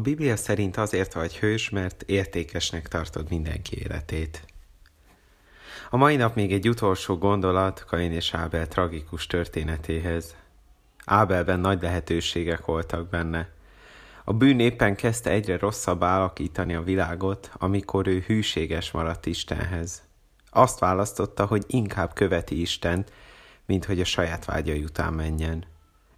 A Biblia szerint azért vagy hős, mert értékesnek tartod mindenki életét. A mai nap még egy utolsó gondolat Kain és Ábel tragikus történetéhez. Ábelben nagy lehetőségek voltak benne. A bűn éppen kezdte egyre rosszabb alakítani a világot, amikor ő hűséges maradt Istenhez. Azt választotta, hogy inkább követi Istent, mint hogy a saját vágyai után menjen.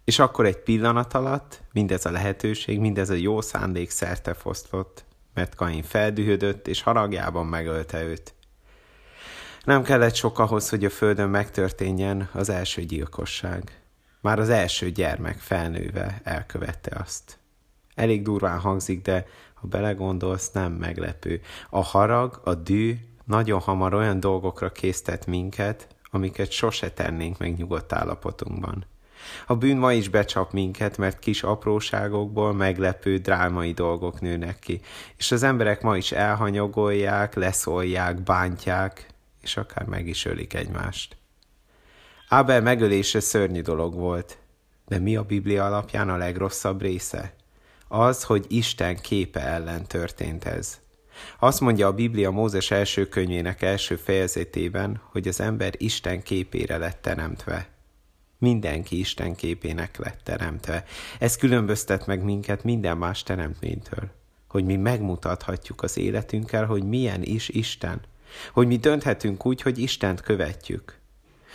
És akkor egy pillanat alatt mindez a lehetőség, mindez a jó szándék szerte fosztott, mert Kain feldühödött, és haragjában megölte őt. Nem kellett sok ahhoz, hogy a földön megtörténjen az első gyilkosság. Már az első gyermek felnőve elkövette azt. Elég durván hangzik, de ha belegondolsz, nem meglepő. A harag, a dű nagyon hamar olyan dolgokra késztet minket, amiket sose tennénk meg nyugodt állapotunkban. A bűn ma is becsap minket, mert kis apróságokból meglepő drámai dolgok nőnek ki, és az emberek ma is elhanyagolják, leszolják, bántják, és akár meg is ölik egymást. Ábel megölése szörnyű dolog volt, de mi a Biblia alapján a legrosszabb része? Az, hogy Isten képe ellen történt ez. Azt mondja a Biblia Mózes első könyvének első fejezetében, hogy az ember Isten képére lett teremtve. Mindenki Isten képének lett teremtve. Ez különböztet meg minket minden más teremtménytől. Hogy mi megmutathatjuk az életünkkel, hogy milyen is Isten. Hogy mi dönthetünk úgy, hogy Istent követjük.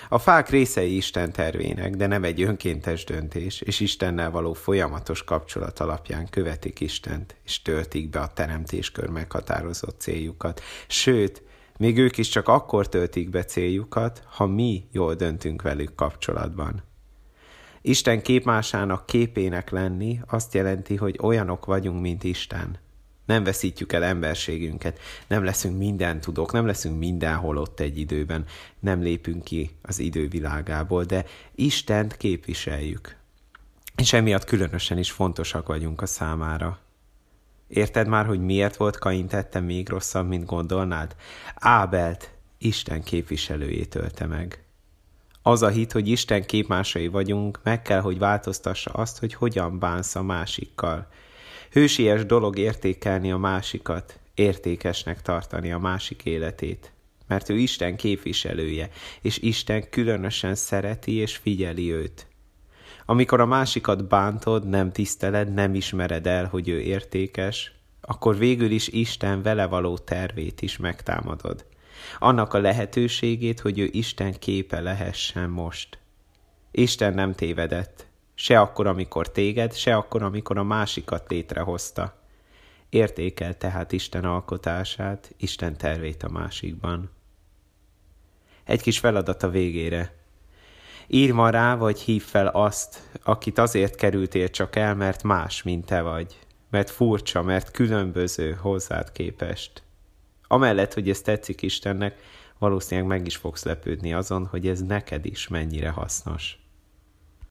A fák részei Isten tervének, de nem egy önkéntes döntés, és Istennel való folyamatos kapcsolat alapján követik Istent, és töltik be a teremtéskör meghatározott céljukat. Sőt, még ők is csak akkor töltik be céljukat, ha mi jól döntünk velük kapcsolatban. Isten képmásának képének lenni azt jelenti, hogy olyanok vagyunk, mint Isten. Nem veszítjük el emberségünket, nem leszünk minden tudók, nem leszünk mindenhol ott egy időben, nem lépünk ki az idő világából, de Istent képviseljük. És emiatt különösen is fontosak vagyunk a számára. Érted már, hogy miért volt Kain tette még rosszabb, mint gondolnád? Ábelt Isten képviselőjét ölte meg. Az a hit, hogy Isten képmásai vagyunk, meg kell, hogy változtassa azt, hogy hogyan bánsz a másikkal. Hősies dolog értékelni a másikat, értékesnek tartani a másik életét, mert ő Isten képviselője, és Isten különösen szereti és figyeli őt. Amikor a másikat bántod, nem tiszteled, nem ismered el, hogy ő értékes, akkor végül is Isten vele való tervét is megtámadod. Annak a lehetőségét, hogy ő Isten képe lehessen most. Isten nem tévedett, se akkor, amikor téged, se akkor, amikor a másikat létrehozta. Értékel tehát Isten alkotását, Isten tervét a másikban. Egy kis feladat a végére – Írj ma rá, vagy hív fel azt, akit azért kerültél csak el, mert más, mint te vagy. Mert furcsa, mert különböző hozzád képest. Amellett, hogy ez tetszik Istennek, valószínűleg meg is fogsz lepődni azon, hogy ez neked is mennyire hasznos.